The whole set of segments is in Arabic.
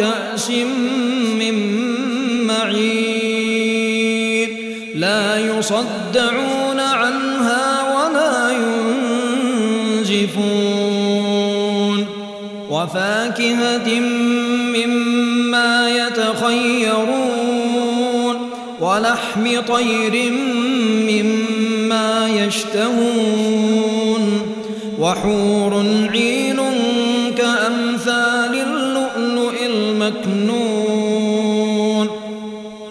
وكأس من معين لا يصدعون عنها ولا ينزفون وفاكهة مما يتخيرون ولحم طير مما يشتهون وحور عين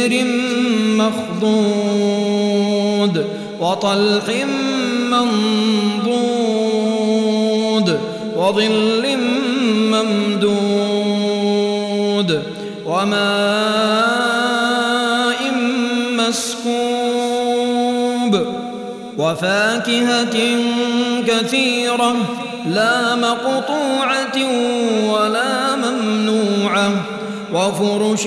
في سدر مخضود وطلح منضود وظل ممدود وماء مسكوب وفاكهة كثيرة لا مقطوعة ولا ممنوعة وفرش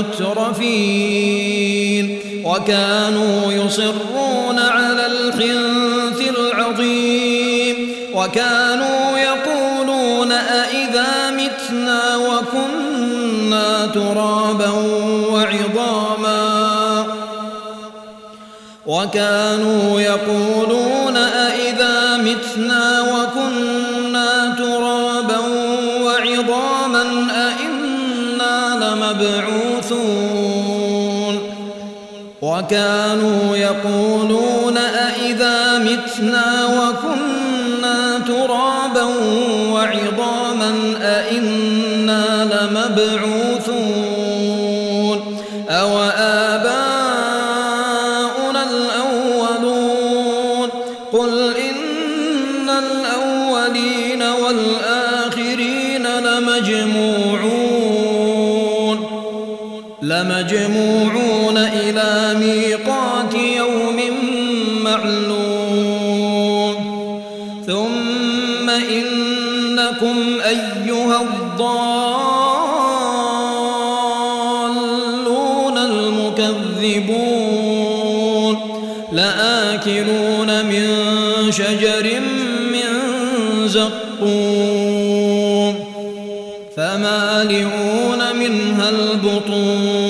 ذلك مترفين وكانوا يصرون على الحنث العظيم وكانوا يقولون أئذا متنا وكنا ترابا وعظاما وكانوا يقولون أئذا متنا وكنا ترابا وعظاما أئنا لمبعوثون وكانوا يقولون أئذا متنا وكنا ترابا وعظاما أئنا لمبعوثون إلى ميقات يوم معلوم. ثم إنكم أيها الضالون المكذبون. لآكلون من شجر من زقوم. فمالئون منها البطون.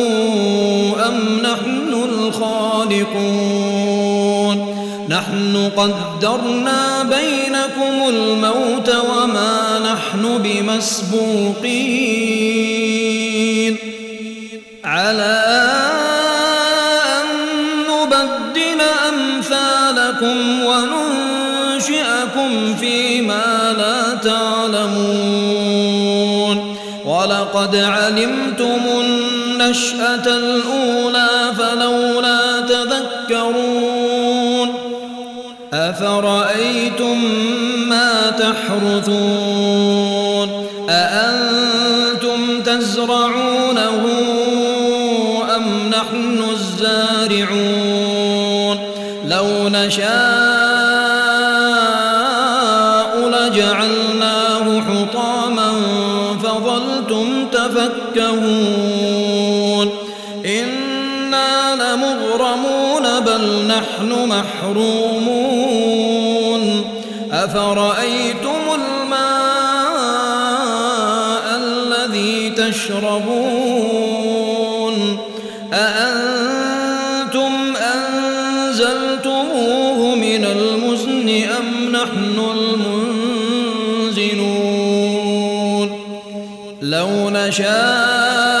الخالقون نحن قدرنا بينكم الموت وما نحن بمسبوقين. على أن نبدل أمثالكم وننشئكم فيما لا تعلمون. ولقد علمتم النشأة الأولى فلولا تذكرون أفرأيتم ما تحرثون أأنتم تزرعونه أم نحن الزارعون لو نشاء نحن محرومون. أفرأيتم الماء الذي تشربون؟ أأنتم أنزلتموه من المزن أم نحن المنزلون لو نشاء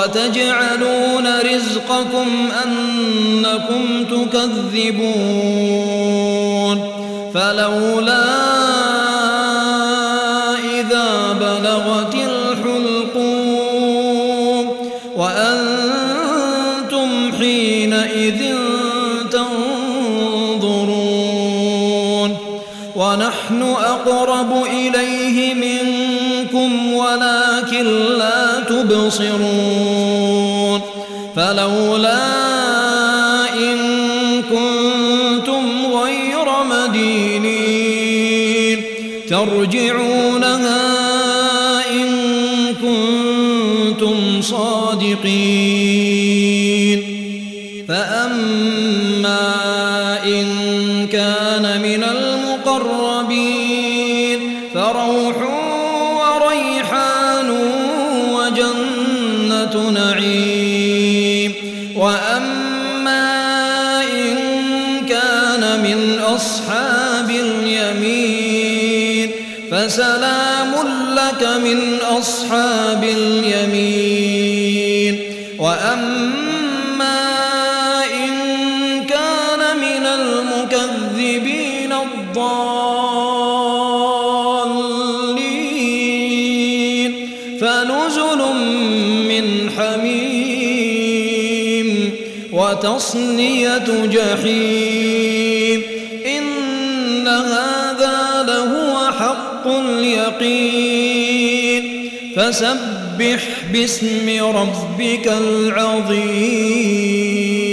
وتجعلون رزقكم أنكم تكذبون فلولا إذا بلغت الحلقوم وأنتم حينئذ تنظرون ونحن أقرب إليه تبصرون فلولا إن كنتم غير مدينين ترجعونها إن كنتم صادقين فأما إن كان فسلام لك من أصحاب اليمين. وأما إن كان من المكذبين الضالين. فنزل من حميم وتصنية جحيم. إن هذا لهو حق اليقين. فسبح باسم ربك العظيم.